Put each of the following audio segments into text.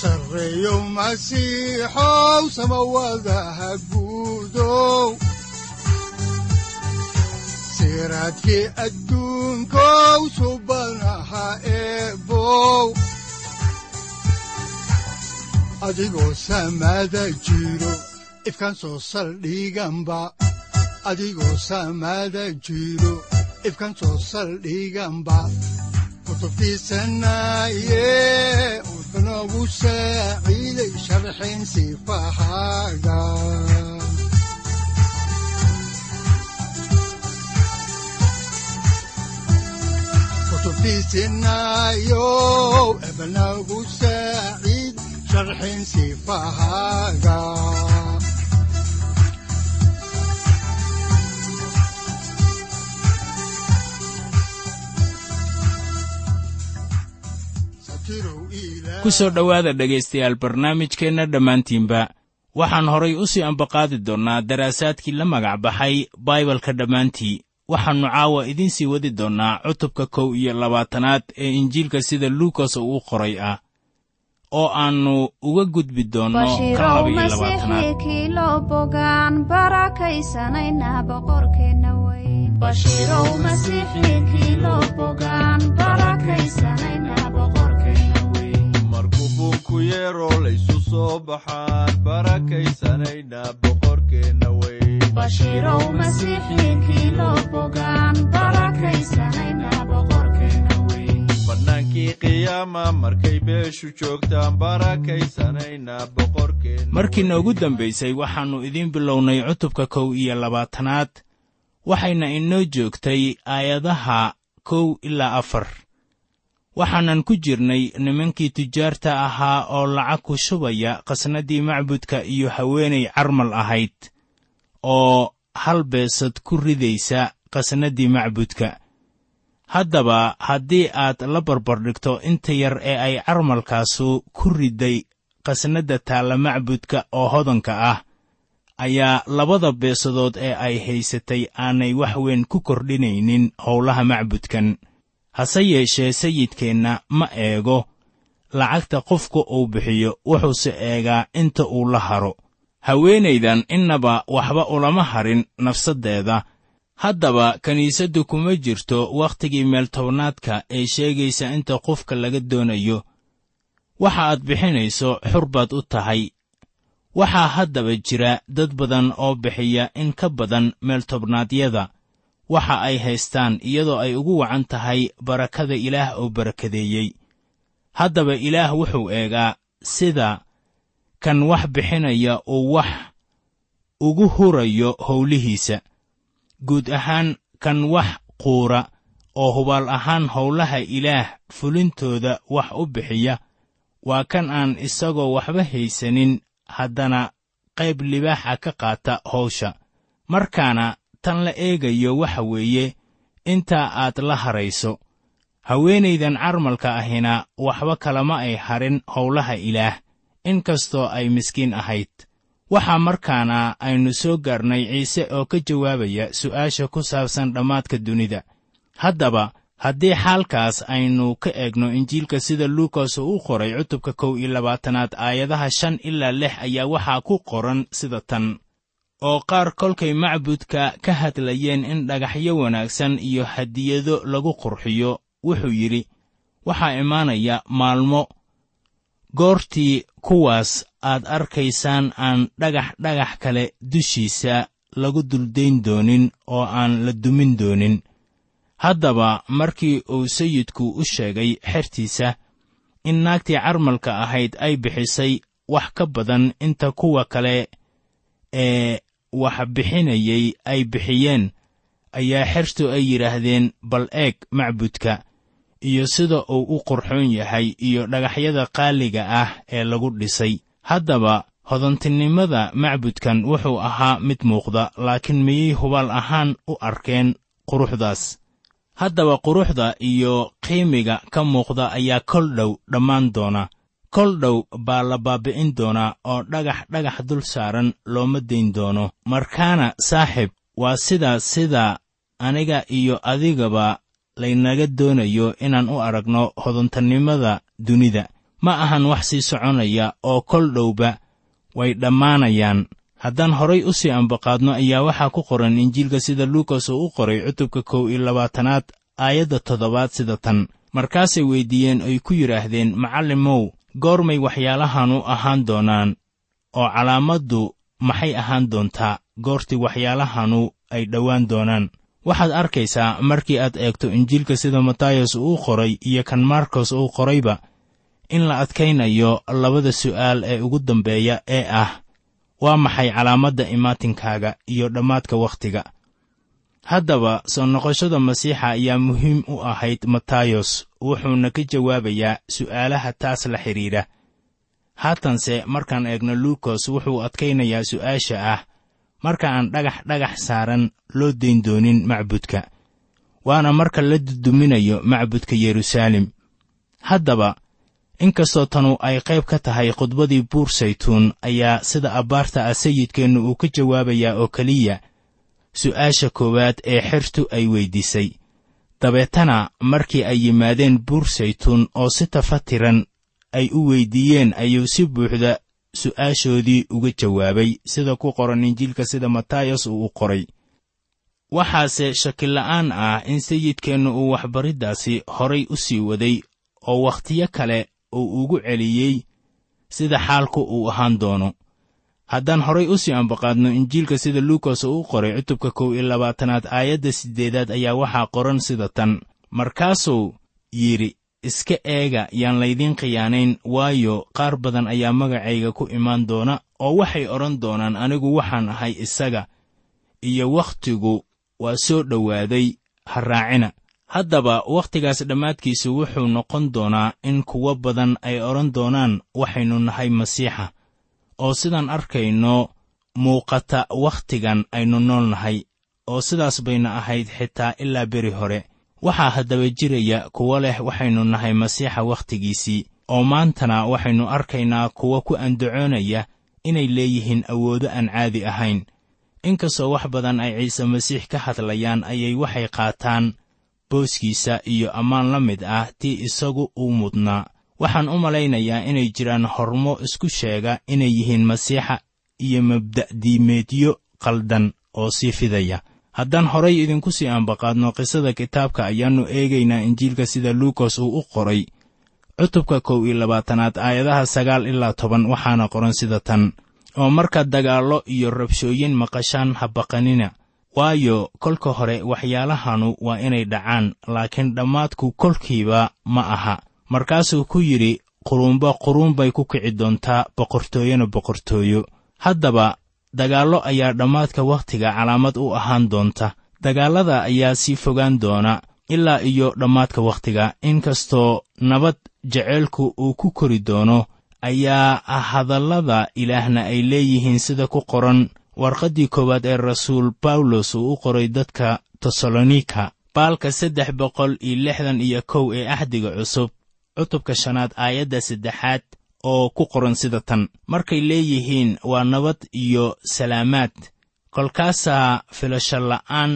sareyow masiixow samawadaha guudow siraadkii adduunkow adigoo samada jiro ifkan soo saldhiganba adigoo soo saldhiganba kutubtiisanaye sharxin sifahaaga kutubtiisinayow ebnagu saaciid sharxin sifahaaga ku soo dhowaada dhegaystayaal barnaamijkeenna dhammaantiinba. Waxaan horay u sii ambaqaadi doonnaa daraasaadkii la magac baxay baibalka dhammaantii. Waxaannu caawa idiin sii wadi doonnaa cutubka kow iyo labaatanaad ee injiilka sida luukas uu u qoray ah oo aannu uga gudbi doonno labaatanaad yeeroo laysu soo baxaan barakaysanayna boqorkeenna weyn bannaankii qiyaama markay beeshu joogtaan barakaysanayna boqorkeenna markiina ugu dambaysay waxaannu idiin bilownay cutubka kow iyo labaatanaad. Waxayna inoo joogtay aayadaha kow ilaa afar waxaanan ku jirnay nimankii tujaarta ahaa oo lacag ku shubaya qasnaddii macbudka iyo haweenay carmal ahayd oo hal beesad ku ridaysa qasnaddii macbudka. Haddaba haddii aad la barbardhigto inta yar ee ay carmalkaasu ku ridday qasnadda taalla macbudka oo hodanka ah ayaa labada beesadood ee ay haysatay aanay wax weyn ku kordhinaynin howlaha macbudkan hase yeeshee sayidkeenna ma eego. Lacagta qofka uu bixiyo wuxuuse eegaa inta uu la haro. Haweenaydan innaba waxba ulama harin nafsaddeeda haddaba kiniisaddu kuma jirto wakhtigii meeltobnaadka ee sheegaysa inta qofka laga doonayo. Waxa aad bixinayso xur baad u tahay. Waxaa haddaba jira dad badan oo bixiya in ka badan meeltobnaadyada waxa ay haystaan iyadoo ay ugu wacan tahay barakada ilaah oo barakadeeyey. Haddaba ilaah wuxuu eegaa sida kan wax bixinaya uu wax ugu hurayo howlihiisa. Guud ahaan kan wax quura oo hubaal ahaan howlaha ilaah fulintooda wax u bixiya waa kan aan isagoo waxba haysanin haddana qayb libaaxa ka qaata hawsha markaana tan la eegayo waxa weeye intaa aad la harayso. Haweenaydan carmalka ahina waxba kalama ay harin howlaha ilaah in kastoo ay miskiin ahayd. Waxaa markaana aynu soo gaarnay ciise oo ka jawaabaya su'aasha ku saabsan dhammaadka dunida. Haddaba haddii xaalkaas aynu ka eegno injiilka sida luukas uu u qoray cutubka kow iyo labaatanaad aayadaha shan ilaa lix ayaa waxaa ku qoran sida tan oo qaar kolkay macbudka ka hadlayeen in dhagaxyo wanaagsan iyo hadiyado lagu qurxiyo wuxuu yidhi waxaa imaanaya maalmo. Goortii kuwaas aad arkaysaan aan dhagax dhagax kale dushiisa lagu duldayn doonin oo aan la dumin doonin. Haddaba markii uu sayidku u sheegay xertiisa in naagtii carmalka ahayd ay bixisay wax ka badan inta kuwa kale ee wax bixinayay ay bixiyeen ayaa xertu ay yidhaahdeen bal eeg macbudka iyo sida uu u qurxoon yahay iyo dhagaxyada qaaliga ah ee lagu dhisay. Haddaba hodantinimada macbudkan wuxuu ahaa mid muuqda laakiin miyay hubaal ahaan u arkeen quruxdaas? Haddaba quruxda iyo qiimiga ka muuqda ayaa kol dhow dhammaan doona kol dhow baa la baabbi'in doonaa oo dhagax dhagax dul saaran looma dayn doono. Markaana saaxib waa sidaa sida aniga iyo adigaba laynaga doonayo inaan u aragno hodantannimada dunida. Ma ahan wax sii soconaya oo kol dhowba way dhammaanayaan. Haddaan horay u sii ambaqaadno ayaa waxaa ku qoran injiilka sida luukas uu u qoray cutubka kow iyo labaatanaad aayadda toddobaad sida tan. Markaasay weyddiiyeen oy ku yidhaahdeen macallimow goormay waxyaalahanu ahaan doonaan oo calaamaddu maxay ahaan doontaa goortii waxyaalahanu ay dhowaan doonaan? Waxaad arkaysaa markii aad eegto injiilka sida matayos uu qoray iyo kan markos uu qorayba in la adkaynayo labada su'aal ee ugu dambeeya ee ah waa maxay calaamadda imaatinkaaga iyo dhammaadka wakhtiga haddaba soo noqoshada masiixa ayaa muhiim u ahayd matayos wuxuuna ka jawaabayaa su'aalaha taas la xidhiidha haatanse markaan eegno luukos wuxuu adkaynayaa su'aasha ah. Marka aan dhagax dhagax saaran loo dayn doonin macbudka. Waana marka la duduminayo macbudka yeruusaalem haddaba inkastoo tanu ay qayb ka tahay khudbadii buur saytuun ayaa sida abbaarta ah sayidkeennu uu ka jawaabayaa oo keliya su'aasha koowaad ee xertu ay weyddiisay dabeetana markii ay yimaadeen buur saytuun oo si tafatiran ay u weyddiiyeen ayuu si buuxda su'aashoodii uga jawaabay sida ku qoran injiilka sida matayos uu u qoray. Waxaase shakila'aan ah in sayidkeennu uu waxbariddaasi horay u sii waday oo wakhtiyo kale uu ugu celiyey sida xaalku uu ahaan doono haddaan horay u sii ambaqaadno injiilka sida luukas uu u qoray cutubka kow iyo labaatanaad aayadda siddeedaad ayaa waxaa qoran sida tan. Markaasuu yidhi iska eega yaan laydiin khiyaanayn waayo qaar badan ayaa magacayga ku imaan doona oo waxay odhan doonaan anigu waxaan ahay isaga iyo wakhtigu waa soo dhowaaday ha raacina. Haddaba wakhtigaas dhammaadkiisu wuxuu noqon doonaa in kuwo badan ay odhan doonaan waxaynu nahay masiixa oo sidaan arkayno muuqata wakhtigan aynu nool nahay oo sidaas bayna ahayd xitaa ilaa beri hore. Waxaa haddaba jiraya kuwo leh waxaynu nahay masiixa wakhtigiisii oo maantana waxaynu arkaynaa kuwo ku andacoonaya inay leeyihiin awoodo aan caadi ahayn. Inkastoo wax badan ay ciise masiix ka hadlayaan ayay waxay qaataan booskiisa iyo ammaan la mid ah tii isagu uu mudnaa waxaan u malaynayaa inay jiraan hormo isku sheega inay yihiin masiixa iyo mabda'diimeedyo qaldan oo sii fidaya. Haddaan horay idinku sii ambaqaadno qisada kitaabka ayaannu eegaynaa injiilka sida luukas uu u qoray. Cutubka kow iyo labaatanaad aayadaha sagaal ilaa toban waxaana qoran sida tan. Oo markaad dagaallo iyo rabshooyin maqashaan ha baqanina. Waayo kolka hore waxyaalahanu waa inay dhacaan laakiin dhammaadku kolkiiba ma aha markaasuu ku yidhi quruunba quruun bay ku kici doontaa boqortooyona boqortooyo. Haddaba dagaallo ayaa dhammaadka wakhtiga calaamad u ahaan doonta. Dagaallada ayaa sii fogaan doona ilaa iyo dhammaadka wakhtiga. Inkastoo nabad jeceylku uu ku kori doono ayaa hadallada ilaahna ay leeyihiin sida ku qoran warqaddii koowaad ee rasuul bawlos uu u qoray dadka tesalonika baalka saddex boqol iyo lixdan iyo kow ee axdiga cusub cutubka shanaad aayadda saddexaad oo ku qoran sida tan. Markay leeyihiin waa nabad iyo salaamaad. Kolkaasaa filasho la'aan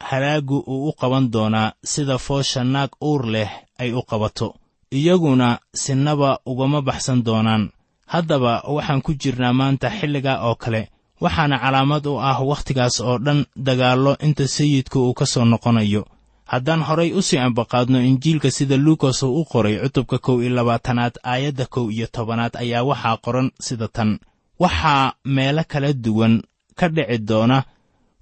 halaaggu uu u qaban doonaa sida foosha naag uur leh ay u qabato. Iyaguna sinaba ugama baxsan doonaan. Haddaba waxaan ku jirnaa maanta xilligaa oo kale waxaana calaamad u ah wakhtigaas oo dhan dagaallo inta sayidku uu ka soo noqonayo haddaan horay u sii ambaqaadno injiilka sida luukas uu u qoray cutubka kow iyo labaatanaad aayadda kow iyo tobanaad ayaa waxaa qoran sida tan. Waxaa meelo kala duwan ka dhici doona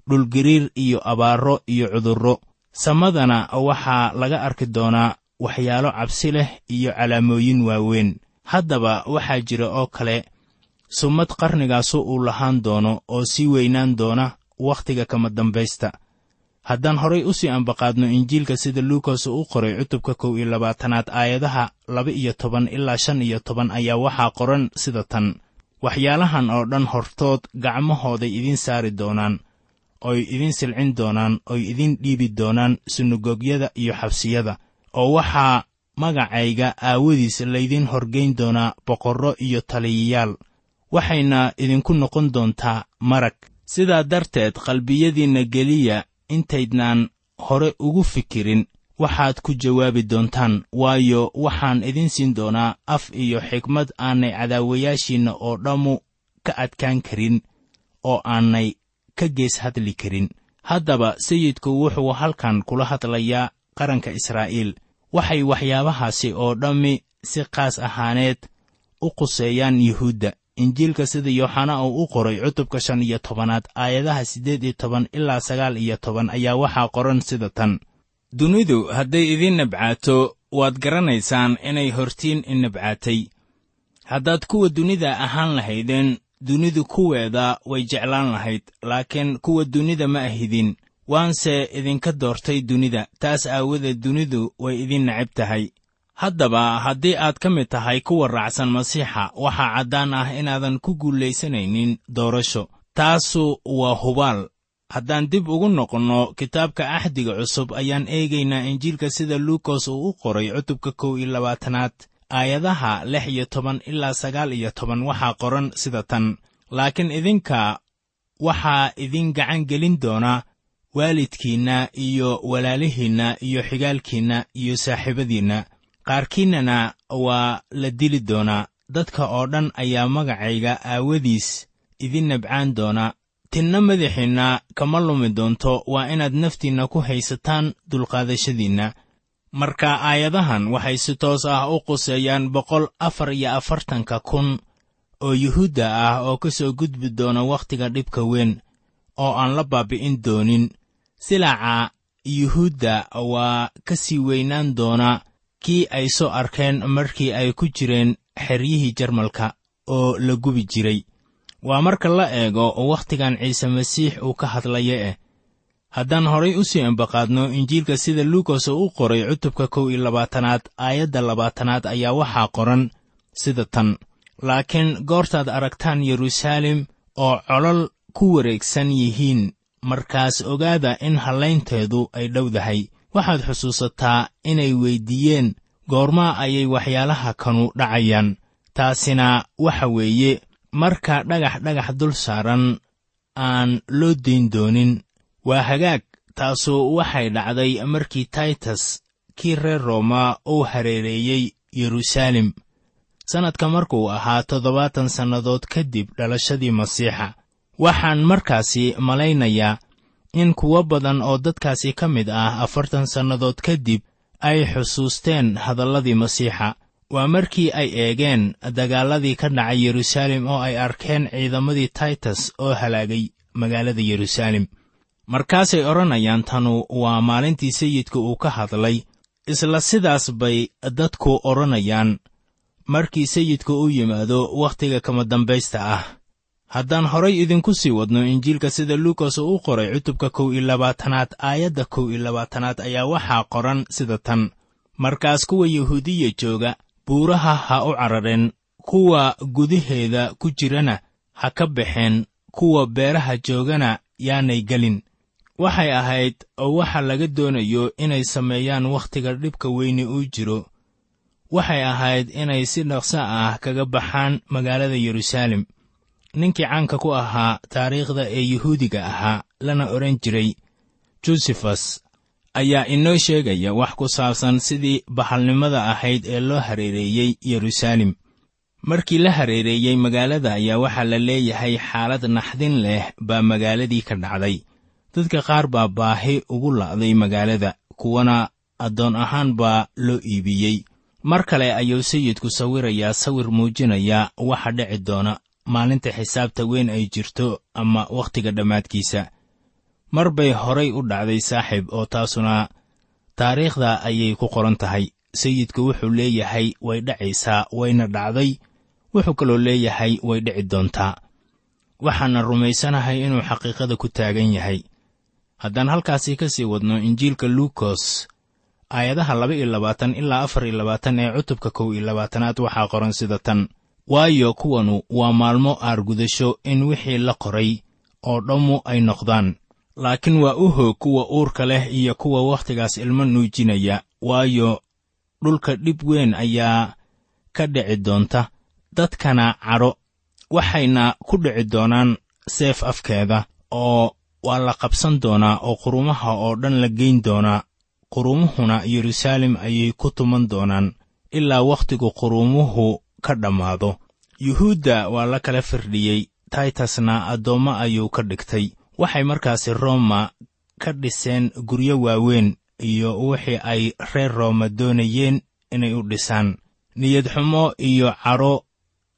dhulgariir iyo abaaro iyo cudurro. Samadana waxaa laga arki doonaa waxyaalo cabsi leh iyo calaamooyin waaweyn. Haddaba waxaa jira oo kale sumad qarnigaasu uu lahaan doono oo sii weynaan doona wakhtiga kama dambaysta haddaan horay u sii ambaqaadno injiilka sida luukas uu u qoray cutubka kow iyo labaatanaad aayadaha laba iyo toban ilaa shan iyo toban ayaa waxaa qoran sida tan. Waxyaalahan oo dhan hortood gacmahooday idiin saari doonaan oy idiin silcin doonaan oy idiin dhiibi doonaan sunagogyada iyo xabsiyada oo waxaa magacayga aawadiis laydiin horgayn doonaa boqorro iyo taliyayaal. Waxayna idinku noqon doontaa marag. Sidaa darteed qalbiyadiinna geliya intaydnaan hore ugu fikirin waxaad ku jawaabi doontaan waayo waxaan idin siin doonaa af iyo xigmad aanay cadaawayaashiinna oo dhammu ka adkaan karin oo aanay ka gees hadli karin. Haddaba sayidku wuxuu halkan kula hadlayaa qaranka israa'iil. Waxay waxyaabahaasi oo dhammi si qaas ahaaneed u quseeyaan yuhuudda injiilka sida yooxana uu u qoray cutubka shan iyo tobanaad aayadaha siddeed iyo toban ilaa sagaal iyo toban ayaa waxaa qoran sida tan. Dunidu hadday idiin nabcaato waad garanaysaan inay hortiin i nabcaatay. Haddaad kuwa dunida ahaan lahaydeen dunidu kuweeda way jeclaan lahayd laakiin kuwa dunida ma ahidin. Waanse idinka doortay dunida taas aawadeed dunidu way idin necab tahay haddaba haddii aad ka mid tahay kuwa raacsan masiixa waxaa caddaan ah inaadan ku guulaysanaynin doorasho. Taasu waa hubaal. Haddaan dib ugu noqonno kitaabka axdiga cusub ayaan eegaynaa injiilka sida luukos uu u qoray cutubka kow iyo labaatanaad aayadaha lix iyo toban ilaa sagaal iyo toban waxaa qoran sida tan. Laakiin idinka waxaa idin gacan gelin doona waalidkiinna iyo walaalihiinna iyo xigaalkiinna iyo saaxiibadiinna qaarkiinnana waa la dili doonaa dadka oo dhan ayaa magacayga aawadiis idin nabcaan doona. Tinna madaxiinna kama lumi doonto waa inaad naftiinna ku haysataan dulqaadashadiinna. Marka aayadahan waxay si toos ah u quseeyaan boqol afar iyo afartanka kun oo yuhuudda ah oo ka soo gudbi doona wakhtiga dhibka weyn oo aan la baabi'in doonin. Silaca yuhuudda waa ka sii weynaan doona kii ay soo arkeen markii ay ku jireen xeryihii jarmalka oo la gubi jiray. Waa marka la eego wakhtigan ciise masiix uu ka hadlaya eh haddaan horay u sii ambaqaadno injiilka sida luukas uu u qoray cutubka kow iyo labaatanaad aayadda labaatanaad ayaa waxaa qoran sida tan. Laakiin goortaad aragtaan yeruusaalem oo colol ku wareegsan yihiin markaas ogaada in hallaynteedu ay dhowdahay waxaad xusuusataa inay weyddiiyeen goormaa ayay waxyaalaha kanu dhacayaan. Taasina waxa weeye marka dhagax dhagax dul saaran aan loo dayn doonin. Waa hagaag taasu waxay dhacday markii taitas kii reer rooma uu hareereeyey yeruusaalem sannadka markuu ahaa toddobaatan sannadood kadib dhalashadii masiixa. Waxaan markaasi malaynayaa in kuwo badan oo dadkaasi ka mid ah afartan sannadood kadib ay xusuusteen hadalladii masiixa. Waa markii ay eegeen dagaalladii ka dhacay yeruusaalem oo ay arkeen ciidamadii taitas oo halaagay magaalada yeruusaalem markaasay odhanayaan tanu waa maalintii sayidka uu ka hadlay. Isla sidaas bay dadku odhanayaan markii sayidka u yimaado wakhtiga kama dambaysta ah haddaan horay idinku sii wadno injiilka sida luukas uu u qoray cutubka kow iyo labaatanaad aayadda kow iyo labaatanaad ayaa waxaa qoran sida tan. Markaas kuwa yuhuudiya jooga buuraha ha u carareen kuwa gudaheeda ku jirana ha ka baxeen kuwa beeraha joogana yaanay gelin. Waxay ahayd oo waxa laga doonayo inay sameeyaan wakhtiga dhibka weyni uu jiro. Waxay ahayd inay si dhaqso ah kaga baxaan magaalada yeruusaalem ninkii caanka ku ahaa taariikhda ee yuhuudiga ahaa lana odhan jiray josefas ayaa inoo sheegaya wax ku saabsan sidii bahalnimada ahayd ee loo hareereeyey yeruusaalem markii la hareereeyey magaalada ayaa waxaa la leeyahay xaalad naxdin leh baa magaaladii ka dhacday. Dadka qaar baa baahi ugu la'day magaalada kuwana addoon ahaan baa loo iibiyey. Mar kale ayuu sayidku sawirayaa sawir muujinaya waxa dhici doona maalinta xisaabta weyn ay jirto ama wakhtiga dhammaadkiisa. Mar bay horay u dhacday saaxiib oo taasuna taariikhda ayay ku qoran tahay. Sayidku wuxuu leeyahay way dhacaysaa wayna dhacday. Wuxuu kaloo leeyahay way dhici doontaa. Waxaana rumaysanahay inuu xaqiiqada ku taagan yahay. Haddaan halkaasi ka sii wadno injiilka luukos aayadaha laba iyo labaatan ilaa afar iyo labaatan ee cutubka kow iyo labaatanaad waxaa qoran sida tan waayo kuwanu waa maalmo aargudasho in wixii la qoray oo dhammu ay noqdaan. Laakiin waa u hoog kuwa uurka leh iyo kuwa wakhtigaas ilmo nuujinaya waayo dhulka dhib weyn ayaa ka dhici doonta dadkana cadho waxayna ku dhici doonaan seef afkeeda oo waa la qabsan doonaa oo qurumaha oo dhan la geyn doonaa. Qurumuhuna yeruusaalem ayay ku tuman doonaan ilaa wakhtigu qurumuhu ka dhammaado. Yuhuudda waa la kala firdhiyey. Taytasna addoommo ayuu ka dhigtay. Waxay markaasi rooma ka dhiseen guryo waaweyn iyo wixii ay reer rooma doonayeen inay u dhisaan. Niyad xumo iyo cadho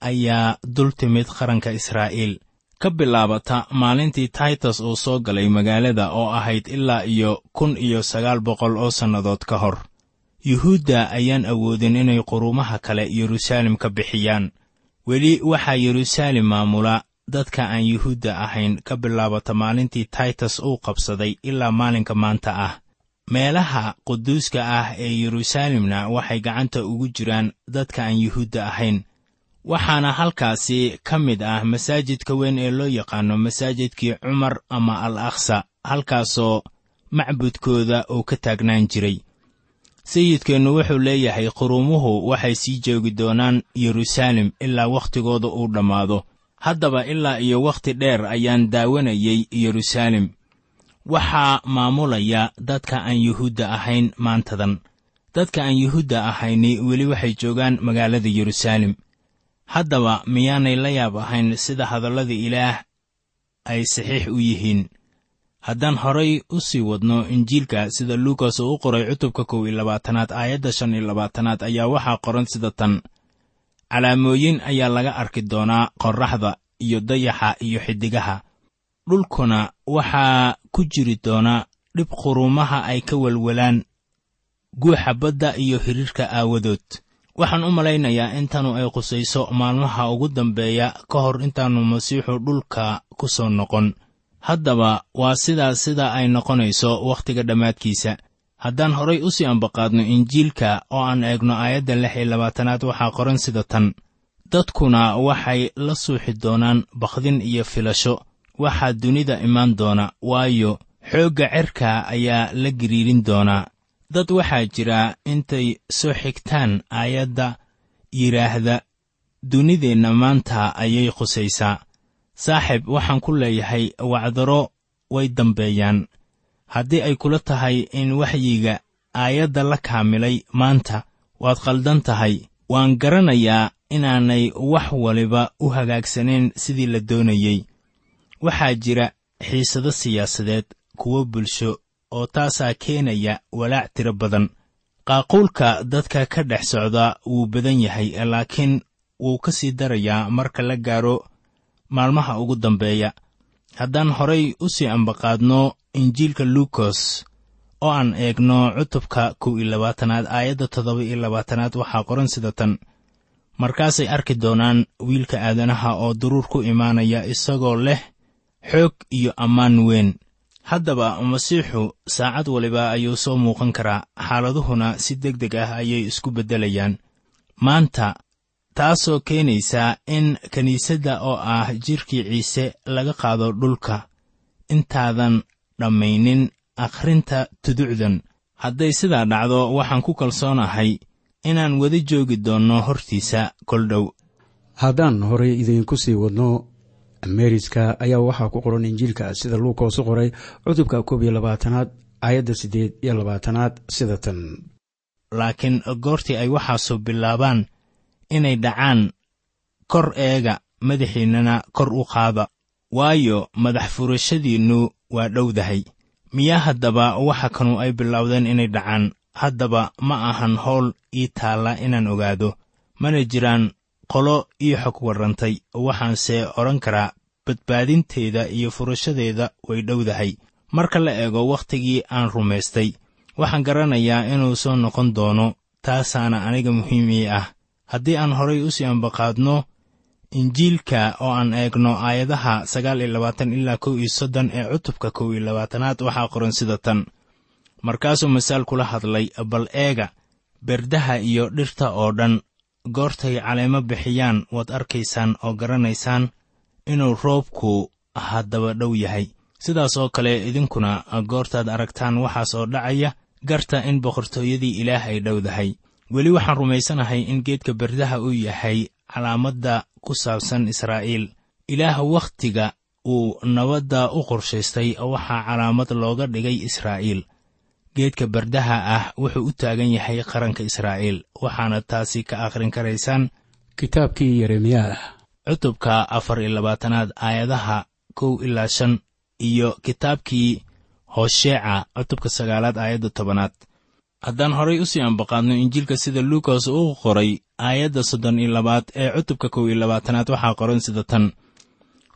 ayaa dul timid qaranka israa'iil. Ka bilaabata maalintii taytas uu soo galay magaalada oo ahayd ilaa iyo kun iyo sagaal boqol oo sannadood ka hor yuhuudda ayaan awoodin inay qurumaha kale yeruusaalem ka bixiyaan. Weli waxaa yeruusaalem maamula dadka aan yuhuudda ahayn ka bilaabata maalintii taytas uu qabsaday ilaa maalinka maanta ah. Meelaha quduuska ah ee yeruusaalemna waxay gacanta ugu jiraan dadka aan yuhuudda ahayn. Waxaana halkaasi ka mid ah masaajidka weyn ee loo yaqaano masaajidkii cumar ama al akhsa halkaasoo macbudkooda uu ka taagnaan jiray sayidkeennu wuxuu leeyahay qurumuhu waxay sii joogi doonaan yeruusaalem ilaa wakhtigooda uu dhammaado. Haddaba ilaa iyo wakhti dheer ayaan daawanayay yeruusaalem waxaa maamulaya dadka aan yuhuudda ahayn maantadan. Dadka aan yuhuudda ahayni weli waxay joogaan magaalada yeruusaalem haddaba miyaanay la yaab ahayn sida hadallada ilaah ay saxiix u yihiin haddaan horay u sii wadno injiilka sida luukas uu u qoray cutubka kow iyo labaatanaad aayadda shan iyo labaatanaad ayaa waxaa qoran sida tan. Calaamooyin ayaa laga arki doonaa qorraxda iyo dayaxa iyo xiddigaha dhulkuna waxaa ku jiri doona dhib quruumaha ay ka welwelaan guuxa badda iyo xidhiirka aawadood. Waxaan u malaynayaa in tanu ay qusayso maalmaha ugu dambeeya ka hor intaannu masiixu dhulka ku soo noqon haddaba waa sidaas sida ay noqonayso wakhtiga dhammaadkiisa. Haddaan horay u sii ambaqaadno injiilka oo aan eegno aayadda lix iyo labaatanaad waxaa qoran sida tan. Dadkuna waxay la suuxi doonaan bakdin iyo filasho. Waxaa dunida imaan doona waayo xoogga cerka ayaa la giriirin doonaa dad waxaa jira intay soo xigtaan aayadda yidhaahda dunideenna maanta ayay qusaysaa saaxib waxaan ku leeyahay wacdaro way dambeeyaan. Haddii ay kula tahay in waxyiga aayadda la kaamilay maanta waad khaldan tahay. Waan garanayaa inaanay wax waliba u hagaagsanayn sidii la doonayey. Waxaa jira xiisado siyaasadeed kuwo bulsho oo taasaa keenaya walaac tiro badan. Qaaquulka dadka ka dhex socda wuu badan yahay laakiin wuu ka sii darayaa marka la gaaro maalmaha ugu dambeeya. Haddaan horay u sii ambaqaadno injiilka luukos oo aan eegno cutubka kow iyo labaatanaad aayadda toddoba iyo labaatanaad waxaa qoran sida tan. Markaasay arki doonaan wiilka aadanaha oo duruur ku imaanaya isagoo leh xoog iyo ammaan weyn. Haddaba masiixu saacad waliba ayuu soo muuqan karaa. Xaaladuhuna si deg deg ah ayay isku beddelayaan. Maanta taasoo keenaysa in kiniisadda oo ah jidhkii ciise laga qaado dhulka. Intaadan dhammaynin akhrinta tuducdan. Hadday sidaa dhacdo waxaan ku kalsoonahay inaan wada joogi doonno hortiisa kol dhow. Haddaan horay idiinku sii wadno meeriska ayaa waxaa ku qoran injiilka sida luukoosu qoray cutubka koob iyo labaatanaad aayadda siddeed iyo labaatanaad sida tan. Laakiin goortii ay waxaasu bilaabaan inay dhacaan kor eega madaxiinnana kor u qaada. Waayo madax furashadiinnu waa dhowdahay. Miyaa haddaba waxa kanu ay bilowdeen inay dhacaan. Haddaba ma ahan howl ii taalla inaan ogaado. Mana jiraan qolo ii xog warrantay. Waxaanse odhan karaa badbaadinteeda iyo furashadeeda way dhowdahay. Marka la eego wakhtigii aan rumaystay waxaan garanayaa inuu soo noqon doono taasaana aniga muhiim ii ah haddii aan horay u sii ambaqaadno injiilka oo aan eegno aayadaha sagaal iyo labaatan ilaa kow iyo soddon ee cutubka kow iyo labaatanaad waxaa qoran sida tan. Markaasuu masaal kula hadlay bal eega berdaha iyo dhirta oo dhan goortay caleemo bixiyaan waad arkaysaan oo garanaysaan inuu roobku haddaba dhow yahay. Sidaas oo kale idinkuna goortaad aragtaan waxaas oo dhacaya garta in boqortooyadii ilaah ay dhowdahay weli waxaan rumaysanahay in geedka berdaha uu yahay calaamadda ku saabsan israa'iil. Ilaah wakhtiga uu nabadda u qorshaystay waxaa calaamad looga dhigay israa'iil. Geedka bardaha ah wuxuu u taagan yahay qaranka israa'iil waxaana taasi ka akhrin karaysaan kitaabkii yeremiyaa cutubka afar iyo labaatanaad aayadaha kow ilaa shan iyo kitaabkii hosheeca cutubka sagaalaad aayadda tobanaad haddaan horay u sii ambaqaadno injiilka sida luukas uu qoray aayadda soddon iyo labaad ee cutubka kow iyo labaatanaad waxaa qoran sida tan.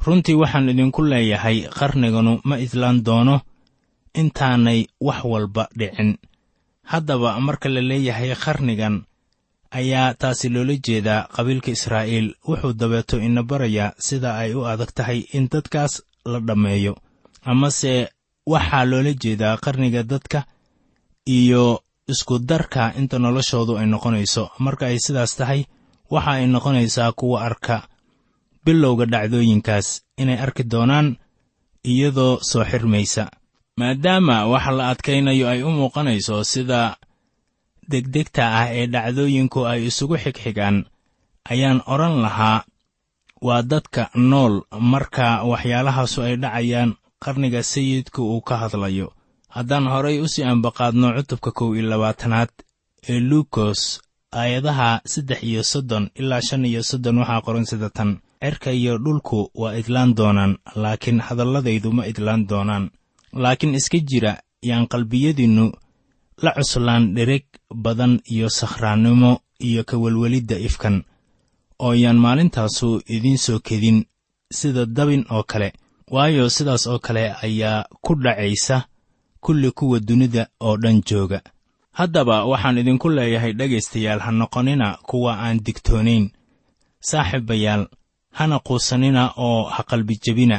Runtii waxaan idinku leeyahay qarniganu ma idlaan doono intaanay wax walba dhicin. Haddaba marka la leeyahay qarnigan ayaa taasi loola jeedaa qabiilka israa'iil. Wuxuu dabeeto ina barayaa sida ay u adag tahay in dadkaas la dhammeeyo. Amase waxaa loola jeedaa qarniga dadka iyo isku darka inta noloshoodu ay noqonayso. Marka ay sidaas tahay waxa ay noqonaysaa kuwa arka bilowga dhacdooyinkaas inay arki doonaan iyadoo soo xirmaysa. Maadaama waxa la adkaynayo ay u muuqanayso sida degdegta ah ee dhacdooyinku ay isugu xigxigaan ayaan odhan lahaa waa dadka nool marka waxyaalahaasu ay dhacayaan qarniga sayidka uu ka hadlayo haddaan horay u sii ambaqaadno cutubka kow iyo labaatanaad ee luukos aayadaha saddex iyo soddon ilaa shan iyo soddon waxaa qoran sida tan. Cerka iyo dhulku waa idlaan doonaan laakiin hadalladaydu ma idlaan doonaan. Laakiin iska jira yaan qalbiyadiinnu la cuslaan dhereg badan iyo sakhraannimo iyo kawelwelidda ifkan oo yaan maalintaasu idiin soo kedin sida dabin oo kale. Waayo sidaas oo kale ayaa ku dhacaysa kulli kuwa dunida oo dhan jooga. Haddaba waxaan idinku leeyahay dhegaystayaal ha noqonina kuwa aan digtoonayn. Saaxiibayaal hana quusanina oo ha qalbijebina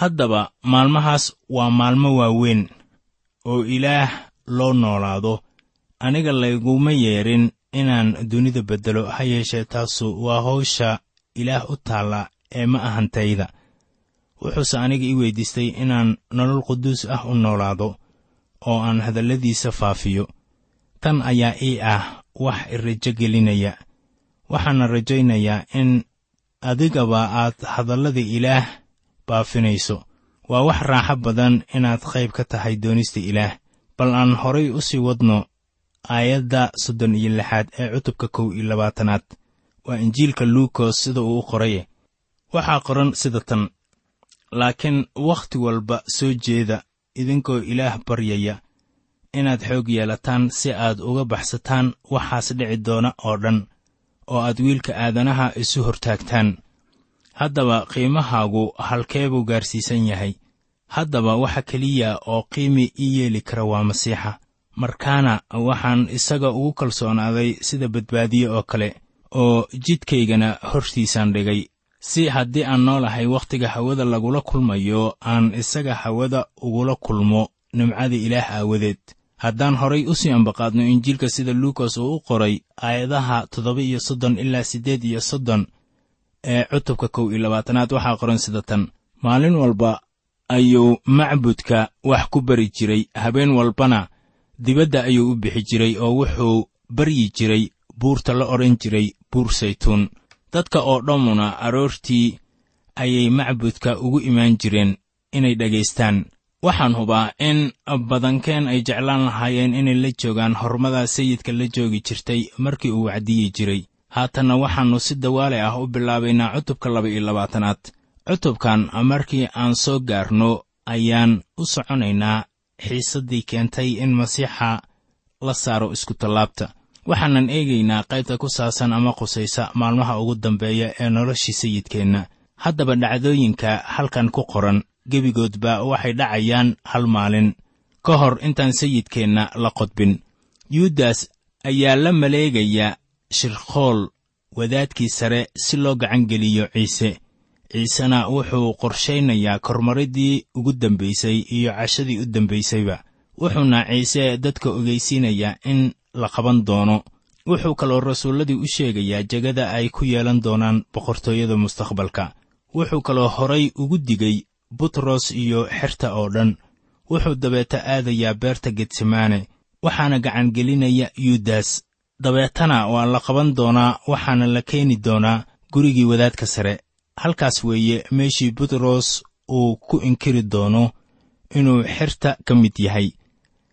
haddaba maalmahaas waa maalmo waaweyn oo ilaah loo noolaado. Aniga layguma yeedhin inaan dunida beddelo ha yeeshee taasu waa hawsha ilaah u taalla ee ma ahantayda wuxuuse aniga ii weyddiistay inaan nolol quduus ah u noolaado oo aan hadalladiisa faafiyo. Tan ayaa ii ah wax irajo gelinaya waxaana rajaynayaa in adigaba aad hadallada ilaah baafinayso. Waa wax raaxo badan inaad qayb ka tahay doonista ilaah bal aan horay u sii wadno aayadda soddon iyo lixaad ee cutubka kow iyo labaatanaad. Waa injiilka luukos sida uu u qoraye waxaa qoran sida tan laakiin wakhti walba soo jeeda idinkoo ilaah baryaya inaad xoog yeelataan si aad uga baxsataan waxaas dhici doona oo dhan oo aad wiilka aadanaha isu hortaagtaan. Haddaba qiimahaagu halkee buu gaarsiisan yahay. Haddaba waxa keliya oo qiimi ii yeeli kara waa masiixa. Markaana waxaan isaga ugu kalsoonaaday sida badbaadiye oo kale oo jidkaygana hortiisaan dhigay si haddii aan noolahay wakhtiga hawada lagula kulmayo aan isaga hawada ugula kulmo nimcada ilaah aawadeed. Haddaan horay u sii ambaqaadno injiilka sida luukas uu u qoray aayadaha toddoba iyo soddon ilaa siddeed iyo soddon ee cutubka kow iyo labaatanaad waxaa qoran sida tan. Maalin walba ayuu macbudka wax ku bari jiray habeen walbana dibadda ayuu u bixi jiray oo wuxuu baryi jiray buurta la odhan jiray buur saytuun dadka oo dhammuna aroortii ayay macbudka ugu imaan jireen inay dhagaystaan waxaan hubaa in badankeen ay jeclaan lahaayeen inay la joogaan hormada sayidka la joogi jirtay markii uu wacdiyi jiray. Haatanna waxaannu si dawaale ah u bilaabaynaa cutubka laba iyo labaatanaad. Cutubkan markii aan soo gaarno ayaan u soconaynaa xiisaddii keentay in masiixa la saaro iskutallaabta waxaanan eegaynaa qaybta ku saabsan ama qusaysa maalmaha ugu dambeeya ee noloshii sayidkeenna. Haddaba dhacdooyinka halkan ku qoran gebigoodba waxay dhacayaan hal maalin. Ka hor intaan sayidkeenna la qodbin. Yuudas ayaa la maleegaya shirkhool wadaadkii sare si loo gacan geliyo ciise. Ciisena wuxuu qorshaynayaa kormariddii ugu dambaysay iyo cashadii u dambaysayba wuxuuna ciise dadka ogeysiinayaa in la qaban doono. Wuxuu kaloo rasuulladii u sheegayaa jegada ay ku yeelan doonaan boqortooyada mustaqbalka. Wuxuu kaloo horay ugu digay butros iyo xerta oo dhan. Wuxuu dabeeta aadayaa beerta getsemaane waxaana gacangelinaya yuudas dabeetana waa la qaban doonaa waxaana la keeni doonaa gurigii wadaadka sare. Halkaas weeye meeshii butros uu ku inkiri doono inuu xerta ka mid yahay.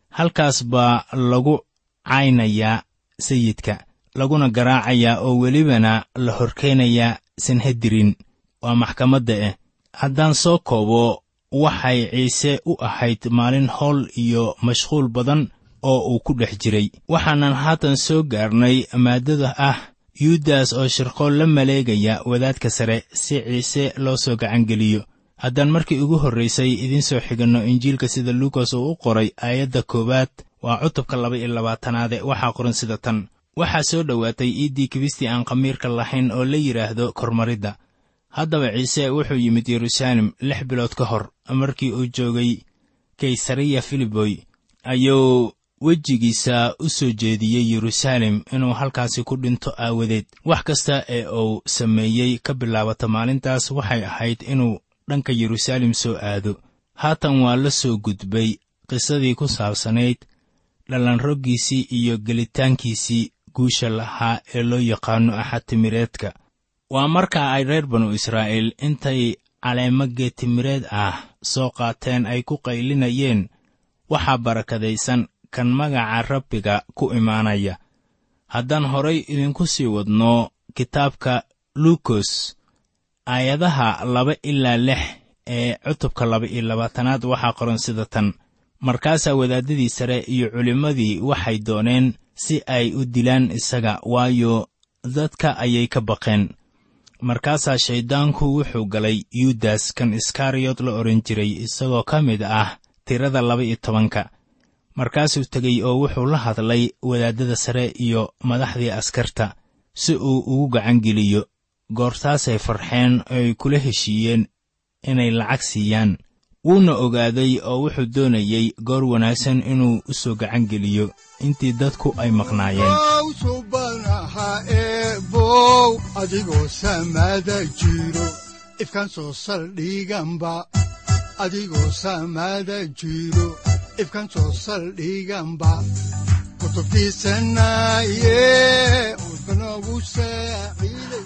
Halkaas baa lagu caynayaa sayidka laguna garaacayaa oo welibana la horkeenayaa sanhedirin waa maxkamadda ah haddaan soo koobo waxay ciise u ahayd maalin howl iyo mashquul badan oo uu ku dhex jiray. Waxaanan haatan soo gaarnay maaddada ah yuudas oo shirqool la maleegaya wadaadka sare si ciise loo soo gacangeliyo. Haddaan markii ugu horraysay idiin soo xiganno injiilka sida luukas uu u qoray aayadda koowaad waa cutubka laba iyo labaatanaade waxaa qoran sida tan. Waxaa soo dhowaatay iiddii kibistii aan khamiirka lahayn oo la yidhaahdo kormaridda. Haddaba ciise wuxuu yimid yeruusaalem lix bilood ka hor markii uu joogay kaysariya filiboy. Ayuu wejigiisa u soo jeediyey yeruusaalem inuu halkaasi ku dhinto aawadeed. Wax kasta ee uu sameeyey ka bilaabata maalintaas waxay ahayd inuu dhanka yeruusaalem soo aado. Haatan waa la soo gudbay qisadii ku saabsanayd dhallanroggiisii iyo gelitaankiisii guusha lahaa ee loo yaqaanno axadtimireedka waa marka ay reer banu israa'iil intay caleemo geetimireed ah soo qaateen ay ku qaylinayeen waxaa barakadaysan kan magaca rabbiga ku imaanaya. Haddaan horay idinku sii wadno kitaabka luukos aayadaha laba ilaa lix ee cutubka laba iyo labaatanaad waxaa qoran sida tan markaasaa wadaaddadii sare iyo culimmadii waxay dooneen si ay u dilaan isaga waayo dadka ayay ka baqeen. Markaasaa shayddaanku wuxuu galay yuudas kan iskariyot la odhan jiray isagoo ka mid ah tirada laba iyo tobanka. Markaasuu tegey oo wuxuu la hadlay wadaaddada sare iyo madaxdii askarta si uu ugu gacangeliyo goortaasay farxeen oo ay kula heshiiyeen inay lacag siiyaan wuuna ogaaday oo wuxuu doonayey goor wanaagsan inuu u soo gacangeliyo intii dadku ay maqnaayeen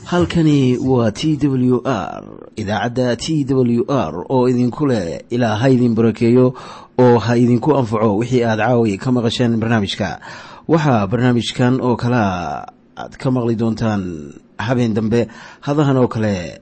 halkani waa t w r idaacadda t w r oo idinku leh ilaa ha idin barakeeyo oo ha idinku anfaco wixii aad caawi ka maqasheen barnaamijka. Waxaa barnaamijkan oo kalea aad ka maqli doontaan habeen dambe hadahan oo kale